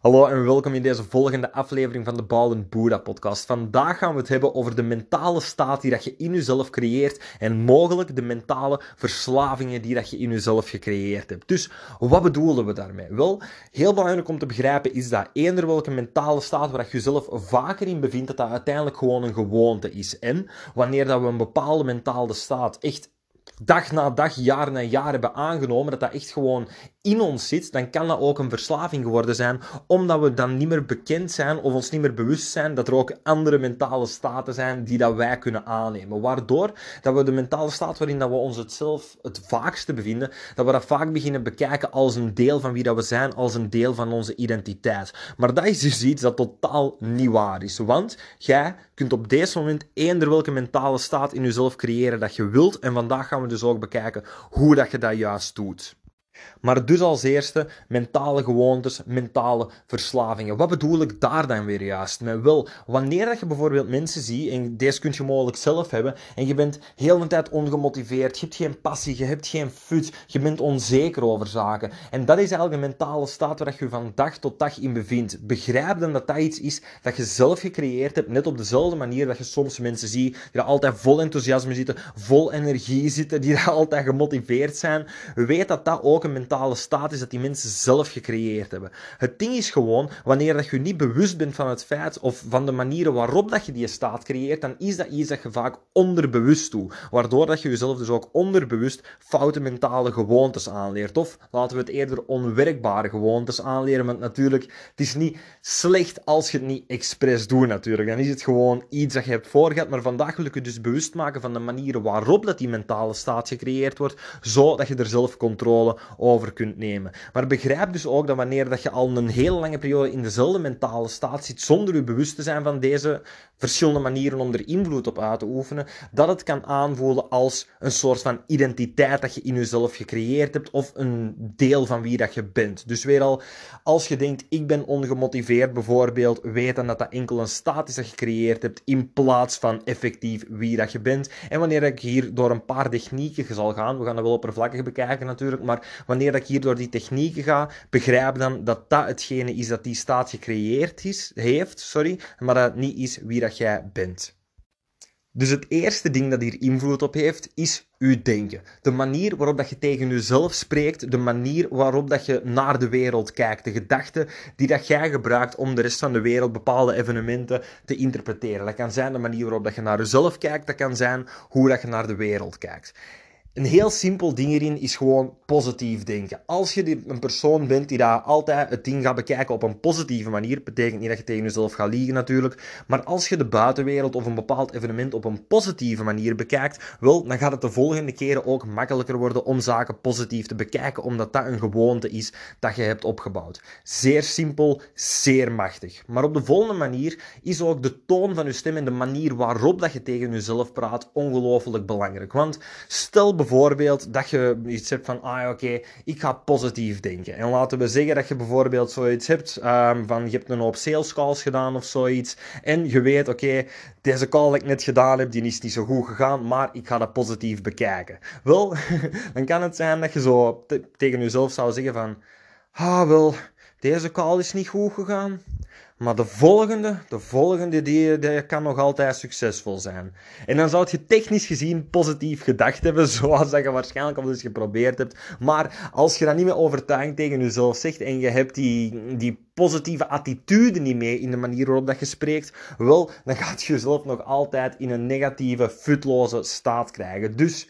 Hallo en welkom in deze volgende aflevering van de Bouwen Boeddha podcast. Vandaag gaan we het hebben over de mentale staat die dat je in jezelf creëert en mogelijk de mentale verslavingen die dat je in jezelf gecreëerd hebt. Dus wat bedoelen we daarmee? Wel, heel belangrijk om te begrijpen is dat eender welke mentale staat waar je jezelf vaker in bevindt, dat dat uiteindelijk gewoon een gewoonte is. En wanneer dat we een bepaalde mentale staat echt dag na dag, jaar na jaar hebben aangenomen, dat dat echt gewoon in ons zit, dan kan dat ook een verslaving geworden zijn, omdat we dan niet meer bekend zijn of ons niet meer bewust zijn dat er ook andere mentale staten zijn die dat wij kunnen aannemen. Waardoor dat we de mentale staat waarin dat we ons het zelf het vaakste bevinden, dat we dat vaak beginnen bekijken als een deel van wie dat we zijn, als een deel van onze identiteit. Maar dat is dus iets dat totaal niet waar is, want jij kunt op deze moment eender welke mentale staat in jezelf creëren dat je wilt en vandaag gaan we dus ook bekijken hoe dat je dat juist doet. Maar dus als eerste mentale gewoontes, mentale verslavingen. Wat bedoel ik daar dan weer juist mee? Wel, wanneer dat je bijvoorbeeld mensen ziet, en deze kun je mogelijk zelf hebben, en je bent heel de tijd ongemotiveerd, je hebt geen passie, je hebt geen fut, je bent onzeker over zaken. En dat is eigenlijk een mentale staat waar je van dag tot dag in bevindt. Begrijp dan dat dat iets is dat je zelf gecreëerd hebt, net op dezelfde manier dat je soms mensen ziet die altijd vol enthousiasme zitten, vol energie zitten, die altijd gemotiveerd zijn. Weet dat dat ook een mentale staat is dat die mensen zelf gecreëerd hebben. Het ding is gewoon, wanneer dat je niet bewust bent van het feit of van de manieren waarop dat je die staat creëert, dan is dat iets dat je vaak onderbewust doet. Waardoor dat je jezelf dus ook onderbewust foute mentale gewoontes aanleert. Of laten we het eerder onwerkbare gewoontes aanleren. Want natuurlijk, het is niet slecht als je het niet expres doet natuurlijk. Dan is het gewoon iets dat je hebt voorgehad. Maar vandaag wil ik je dus bewust maken van de manieren waarop dat die mentale staat gecreëerd wordt, zodat je er zelf controle over kunt nemen. Maar begrijp dus ook dat wanneer dat je al een hele lange periode in dezelfde mentale staat zit, zonder je bewust te zijn van deze verschillende manieren om er invloed op uit te oefenen, dat het kan aanvoelen als een soort van identiteit dat je in jezelf gecreëerd hebt of een deel van wie dat je bent. Dus weer al, als je denkt, ik ben ongemotiveerd bijvoorbeeld, weet dan dat dat enkel een staat is dat je gecreëerd hebt in plaats van effectief wie dat je bent. En wanneer ik hier door een paar technieken zal gaan, we gaan dat wel oppervlakkig bekijken natuurlijk, maar wanneer ik hier door die technieken ga, begrijp dan dat dat hetgene is dat die staat gecreëerd is, heeft, sorry, maar dat het niet is wie dat jij bent. Dus het eerste ding dat hier invloed op heeft, is uw denken. De manier waarop dat je tegen jezelf spreekt, de manier waarop dat je naar de wereld kijkt, de gedachten die dat jij gebruikt om de rest van de wereld bepaalde evenementen te interpreteren. Dat kan zijn de manier waarop dat je naar jezelf kijkt, dat kan zijn hoe dat je naar de wereld kijkt. Een heel simpel ding hierin is gewoon positief denken. Als je een persoon bent die daar altijd het ding gaat bekijken op een positieve manier, betekent niet dat je tegen jezelf gaat liegen natuurlijk, maar als je de buitenwereld of een bepaald evenement op een positieve manier bekijkt, wel, dan gaat het de volgende keren ook makkelijker worden om zaken positief te bekijken, omdat dat een gewoonte is dat je hebt opgebouwd. Zeer simpel, zeer machtig. Maar op de volgende manier is ook de toon van je stem en de manier waarop dat je tegen jezelf praat ongelooflijk belangrijk. Want stel bijvoorbeeld dat je iets hebt van, ah oké, ik ga positief denken. En laten we zeggen dat je bijvoorbeeld zoiets hebt um, van, je hebt een hoop sales calls gedaan of zoiets. En je weet, oké, deze call die ik net gedaan heb, die is niet zo goed gegaan, maar ik ga dat positief bekijken. Wel, dan kan het zijn dat je zo tegen jezelf zou zeggen van, ah wel, deze call is niet goed gegaan. Maar de volgende, de volgende die, die kan nog altijd succesvol zijn. En dan zou je technisch gezien positief gedacht hebben, zoals dat je waarschijnlijk al eens geprobeerd hebt. Maar als je dat niet meer overtuigend tegen jezelf zegt en je hebt die, die positieve attitude niet mee in de manier waarop dat je spreekt, wel, dan gaat je jezelf nog altijd in een negatieve, futloze staat krijgen. Dus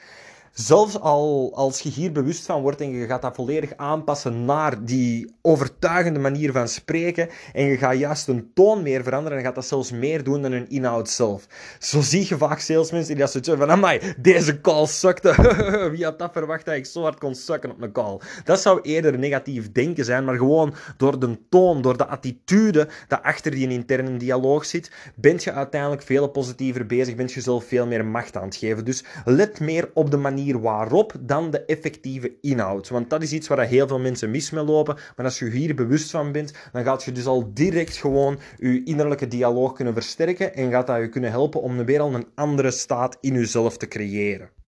Zelfs al als je hier bewust van wordt en je gaat dat volledig aanpassen naar die overtuigende manier van spreken en je gaat juist een toon meer veranderen en gaat dat zelfs meer doen dan een inhoud zelf. Zo zie je vaak salesmensen die dat zoiets van, amai, deze call sukte. Wie had dat verwacht dat ik zo hard kon sukken op een call? Dat zou eerder negatief denken zijn, maar gewoon door de toon, door de attitude dat achter die interne dialoog zit, bent je uiteindelijk veel positiever bezig, bent je jezelf veel meer macht aan het geven. Dus let meer op de manier waarop dan de effectieve inhoud. Want dat is iets waar heel veel mensen mis mee lopen. Maar als je hier bewust van bent, dan gaat je dus al direct gewoon je innerlijke dialoog kunnen versterken en gaat dat je kunnen helpen om weer al een andere staat in jezelf te creëren.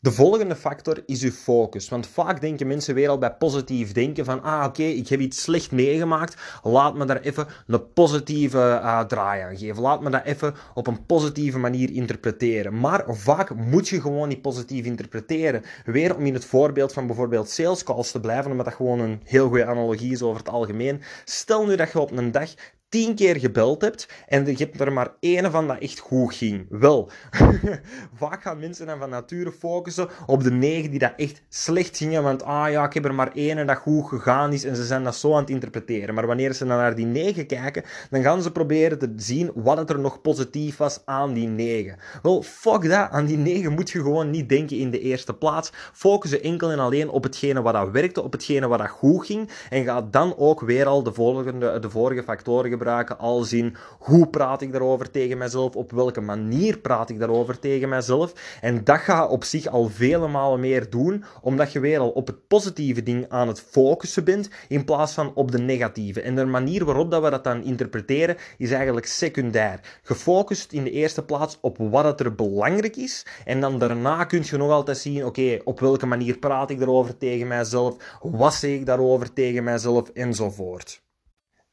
De volgende factor is uw focus. Want vaak denken mensen weer al bij positief denken van, ah oké, ik heb iets slecht meegemaakt, laat me daar even een positieve uh, draai aan geven. Laat me dat even op een positieve manier interpreteren. Maar vaak moet je gewoon niet positief interpreteren. Weer om in het voorbeeld van bijvoorbeeld sales calls te blijven, omdat dat gewoon een heel goede analogie is over het algemeen. Stel nu dat je op een dag tien keer gebeld hebt en je hebt er maar één van dat echt goed ging. Wel, vaak gaan mensen dan van nature focussen op de negen die dat echt slecht gingen, want ah ja, ik heb er maar één dat goed gegaan is en ze zijn dat zo aan het interpreteren. Maar wanneer ze dan naar die negen kijken, dan gaan ze proberen te zien wat er nog positief was aan die negen. Wel, fuck dat, aan die negen moet je gewoon niet denken in de eerste plaats. Focussen enkel en alleen op hetgene wat dat werkte, op hetgene wat dat goed ging en ga dan ook weer al de, volgende, de vorige factoren gebruiken, al zien hoe praat ik daarover tegen mezelf, op welke manier praat ik daarover tegen mezelf. En dat gaat op zich al vele malen meer doen, omdat je weer al op het positieve ding aan het focussen bent, in plaats van op de negatieve. En de manier waarop dat we dat dan interpreteren, is eigenlijk secundair. Gefocust in de eerste plaats op wat er belangrijk is, en dan daarna kun je nog altijd zien, oké, op welke manier praat ik daarover tegen mijzelf, wat zeg ik daarover tegen mijzelf, enzovoort.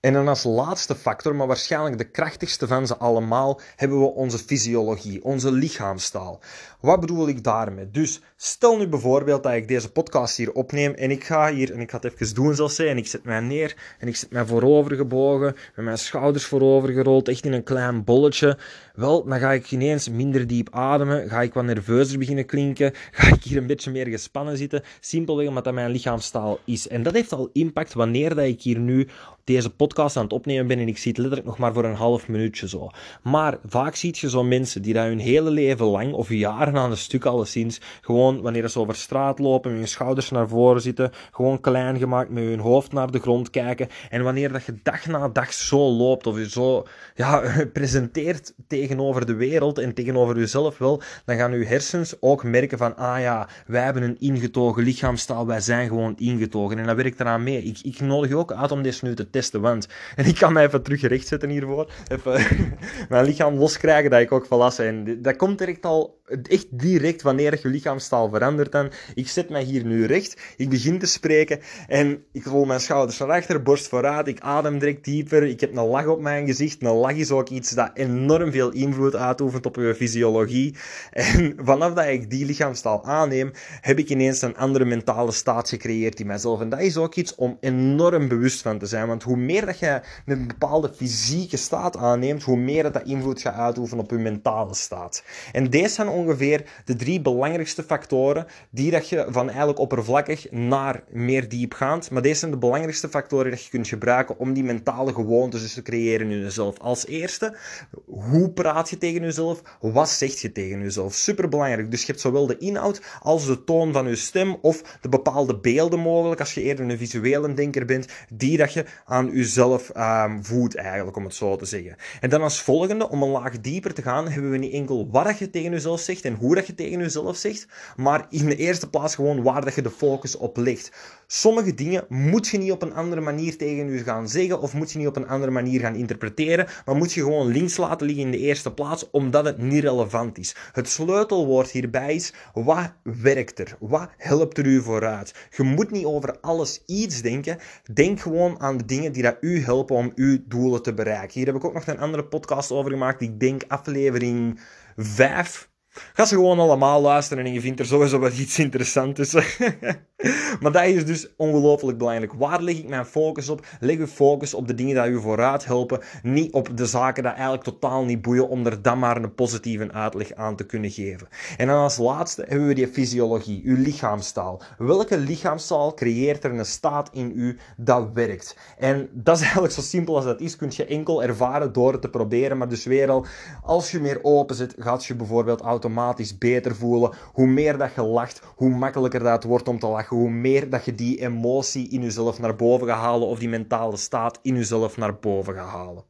En dan als laatste factor, maar waarschijnlijk de krachtigste van ze allemaal, hebben we onze fysiologie, onze lichaamstaal. Wat bedoel ik daarmee? Dus stel nu bijvoorbeeld dat ik deze podcast hier opneem en ik ga hier, en ik ga het even doen zoals zij, en ik zet mij neer en ik zet mij voorover gebogen, met mijn schouders voorover gerold, echt in een klein bolletje. Wel, dan ga ik ineens minder diep ademen, ga ik wat nerveuzer beginnen klinken, ga ik hier een beetje meer gespannen zitten, simpelweg omdat dat mijn lichaamstaal is. En dat heeft al impact wanneer dat ik hier nu deze podcast aan het opnemen ben en ik zie het letterlijk nog maar voor een half minuutje zo. Maar vaak zie je zo mensen die dat hun hele leven lang, of jaren aan een stuk alleszins, gewoon wanneer ze over straat lopen, met hun schouders naar voren zitten, gewoon klein gemaakt, met hun hoofd naar de grond kijken. En wanneer dat je dag na dag zo loopt, of je zo ja, presenteert tegenover de wereld en tegenover jezelf wel, dan gaan je hersens ook merken van, ah ja, wij hebben een ingetogen lichaamstaal, wij zijn gewoon ingetogen. En dat werkt eraan mee. Ik, ik nodig je ook uit om deze nu te testen, want, en ik kan mij even terug rechtzetten hiervoor, even mijn lichaam loskrijgen dat ik ook volwassen ben. Dat komt direct al echt direct wanneer je lichaamstaal verandert dan. Ik zet mij hier nu recht, ik begin te spreken en ik rol mijn schouders naar achter, borst vooruit, ik adem direct dieper, ik heb een lach op mijn gezicht. Een lach is ook iets dat enorm veel invloed uitoefent op je fysiologie. En vanaf dat ik die lichaamstaal aanneem, heb ik ineens een andere mentale staat gecreëerd in mijzelf. En dat is ook iets om enorm bewust van te zijn, want hoe meer dat je een bepaalde fysieke staat aanneemt, hoe meer dat, dat invloed gaat uitoefenen op je mentale staat. En deze zijn ongeveer de drie belangrijkste factoren die dat je van eigenlijk oppervlakkig naar meer diepgaand, maar deze zijn de belangrijkste factoren dat je kunt gebruiken om die mentale gewoontes dus te creëren in jezelf. Als eerste, hoe praat je tegen jezelf? Wat zeg je tegen jezelf? Superbelangrijk. Dus je hebt zowel de inhoud als de toon van je stem of de bepaalde beelden mogelijk, als je eerder een visuele denker bent, die dat je aan jezelf um, voedt eigenlijk, om het zo te zeggen. En dan als volgende, om een laag dieper te gaan, hebben we niet enkel wat je tegen jezelf zegt en hoe dat je tegen jezelf zegt, maar in de eerste plaats gewoon waar dat je de focus op legt. Sommige dingen moet je niet op een andere manier tegen je gaan zeggen of moet je niet op een andere manier gaan interpreteren, maar moet je gewoon links laten liggen in de eerste plaats omdat het niet relevant is. Het sleutelwoord hierbij is wat werkt er? Wat helpt er u vooruit? Je moet niet over alles iets denken. Denk gewoon aan de dingen die dat u helpen om uw doelen te bereiken. Hier heb ik ook nog een andere podcast over gemaakt. Ik denk aflevering 5 Ga ze gewoon allemaal luisteren en je vindt er sowieso wat iets interessants maar dat is dus ongelooflijk belangrijk. Waar leg ik mijn focus op? Leg uw focus op de dingen die u vooruit helpen. Niet op de zaken die eigenlijk totaal niet boeien, om er dan maar een positieve uitleg aan te kunnen geven. En dan als laatste hebben we die fysiologie, uw lichaamstaal. Welke lichaamstaal creëert er een staat in u dat werkt? En dat is eigenlijk zo simpel als dat is, kun je enkel ervaren door het te proberen. Maar dus weer al, als je meer open zit, gaat je bijvoorbeeld automatisch automatisch beter voelen. Hoe meer dat je lacht, hoe makkelijker dat wordt om te lachen. Hoe meer dat je die emotie in jezelf naar boven gaat halen of die mentale staat in jezelf naar boven gaat halen.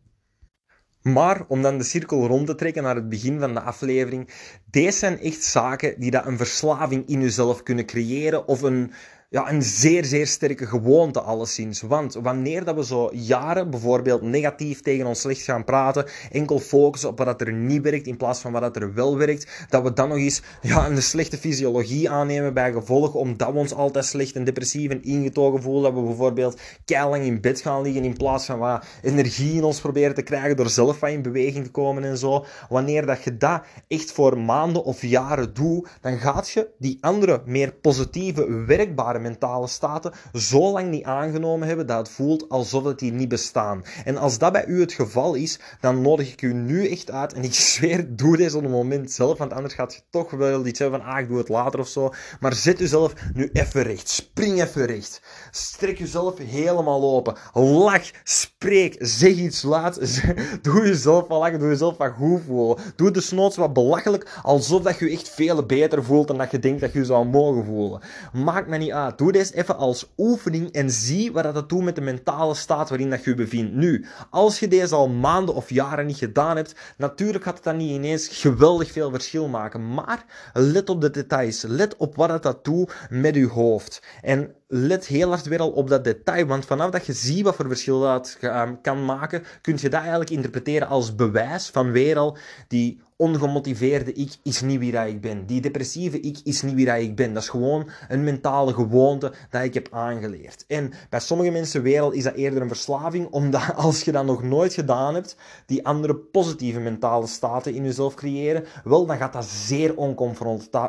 Maar om dan de cirkel rond te trekken naar het begin van de aflevering, deze zijn echt zaken die dat een verslaving in jezelf kunnen creëren of een, ja, een zeer, zeer sterke gewoonte alleszins. Want wanneer dat we zo jaren bijvoorbeeld negatief tegen ons licht gaan praten, enkel focussen op wat er niet werkt in plaats van wat er wel werkt, dat we dan nog eens ja, een slechte fysiologie aannemen bij gevolg, omdat we ons altijd slecht en depressief en ingetogen voelen, dat we bijvoorbeeld keilang in bed gaan liggen in plaats van wat energie in ons proberen te krijgen door zelf wat in beweging te komen en zo. Wanneer dat je dat echt voor maanden of jaren doet, dan gaat je die andere, meer positieve, werkbare mentale staten zo lang niet aangenomen hebben dat het voelt alsof het die niet bestaan. En als dat bij u het geval is, dan nodig ik u nu echt uit. En ik zweer, doe deze op het moment zelf, want anders gaat je toch wel iets hebben van, ah, ik doe het later of zo. Maar zet uzelf nu even recht. Spring even recht. Strek jezelf helemaal open. Lach, spreek, zeg iets laat. Doe jezelf wat lachen, doe jezelf wat goed voelen. Doe de snoots wat belachelijk, alsof dat je echt veel beter voelt dan dat je denkt dat je zou mogen voelen. Maakt me niet uit. Doe deze even als oefening en zie wat dat doet met de mentale staat waarin dat je je bevindt. Nu, als je deze al maanden of jaren niet gedaan hebt, natuurlijk gaat het dan niet ineens geweldig veel verschil maken. Maar let op de details. Let op wat dat doet met je hoofd. En let heel hard weer al op dat detail. Want vanaf dat je ziet wat voor verschil dat ehm, kan maken, kun je dat eigenlijk interpreteren als bewijs van weer al die ongemotiveerde ik is niet wie dat ik ben. Die depressieve ik is niet wie dat ik ben. Dat is gewoon een mentale gewoonte dat ik heb aangeleerd. En bij sommige mensen wereld is dat eerder een verslaving, omdat als je dat nog nooit gedaan hebt, die andere positieve mentale staten in jezelf creëren, wel, dan gaat dat zeer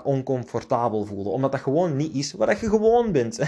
oncomfortabel voelen. Omdat dat gewoon niet is wat je gewoon bent.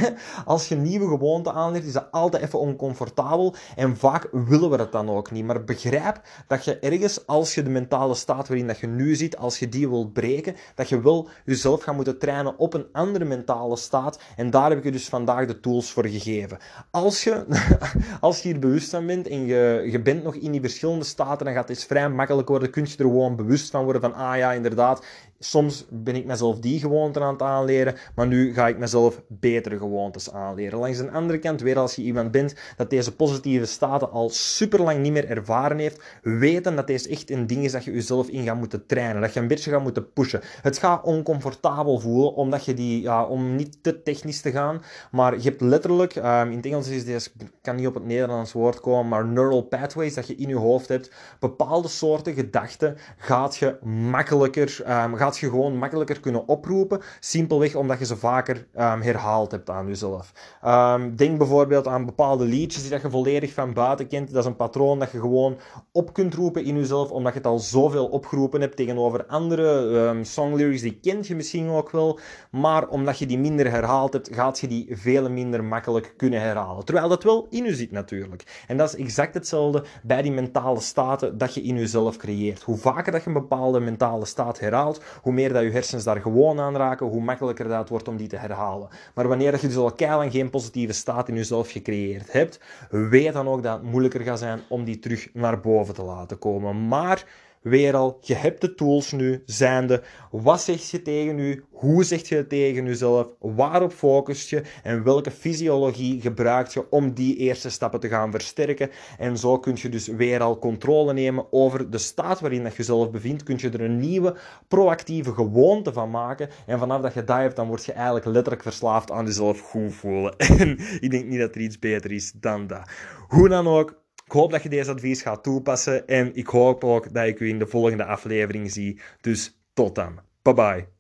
Als je nieuwe gewoonten aanleert, is dat altijd even oncomfortabel. En vaak willen we dat dan ook niet. Maar begrijp dat je ergens, als je de mentale staat waarin dat je nu zit, als je die wilt breken, dat je wel jezelf gaat moeten trainen op een andere mentale staat. En daar heb ik je dus vandaag de tools voor gegeven. Als je, als je hier bewust van bent en je, je bent nog in die verschillende staten, dan gaat het vrij makkelijk worden. Kun je er gewoon bewust van worden van, ah ja, inderdaad, Soms ben ik mezelf die gewoonten aan het aanleren, maar nu ga ik mezelf betere gewoontes aanleren. Langs de andere kant, weer als je iemand bent dat deze positieve staten al super lang niet meer ervaren heeft, weten dat deze echt een ding is dat je jezelf in gaat moeten trainen, dat je een beetje gaat moeten pushen. Het gaat oncomfortabel voelen, omdat je die, ja, om niet te technisch te gaan, maar je hebt letterlijk, um, in het Engels is deze, kan niet op het Nederlands woord komen, maar neural pathways, dat je in je hoofd hebt, bepaalde soorten gedachten gaat je makkelijker, um, gaat je gewoon makkelijker kunnen oproepen. Simpelweg omdat je ze vaker um, herhaald hebt aan jezelf. Um, denk bijvoorbeeld aan bepaalde liedjes die je volledig van buiten kent. Dat is een patroon dat je gewoon op kunt roepen in jezelf, omdat je het al zoveel opgeroepen hebt tegenover andere um, songlyrics. Die kent je misschien ook wel. Maar omdat je die minder herhaald hebt, gaat je die veel minder makkelijk kunnen herhalen. Terwijl dat wel in je zit natuurlijk. En dat is exact hetzelfde bij die mentale staten dat je in jezelf creëert. Hoe vaker dat je een bepaalde mentale staat herhaalt, hoe meer dat je hersens daar gewoon aan raken, hoe makkelijker dat wordt om die te herhalen. Maar wanneer je dus al keilang geen positieve staat in jezelf gecreëerd hebt, weet dan ook dat het moeilijker gaat zijn om die terug naar boven te laten komen. Maar weer al, je hebt de tools nu, zijnde, wat zeg je tegen u, hoe zeg je het tegen jezelf, waarop focus je en welke fysiologie gebruik je om die eerste stappen te gaan versterken. En zo kun je dus weer al controle nemen over de staat waarin je jezelf bevindt, kun je er een nieuwe proactieve gewoonte van maken. En vanaf dat je dat hebt, dan word je eigenlijk letterlijk verslaafd aan jezelf goed voelen. En ik denk niet dat er iets beter is dan dat. Hoe dan ook, ik hoop dat je deze advies gaat toepassen en ik hoop ook dat ik u in de volgende aflevering zie. Dus tot dan. Bye bye.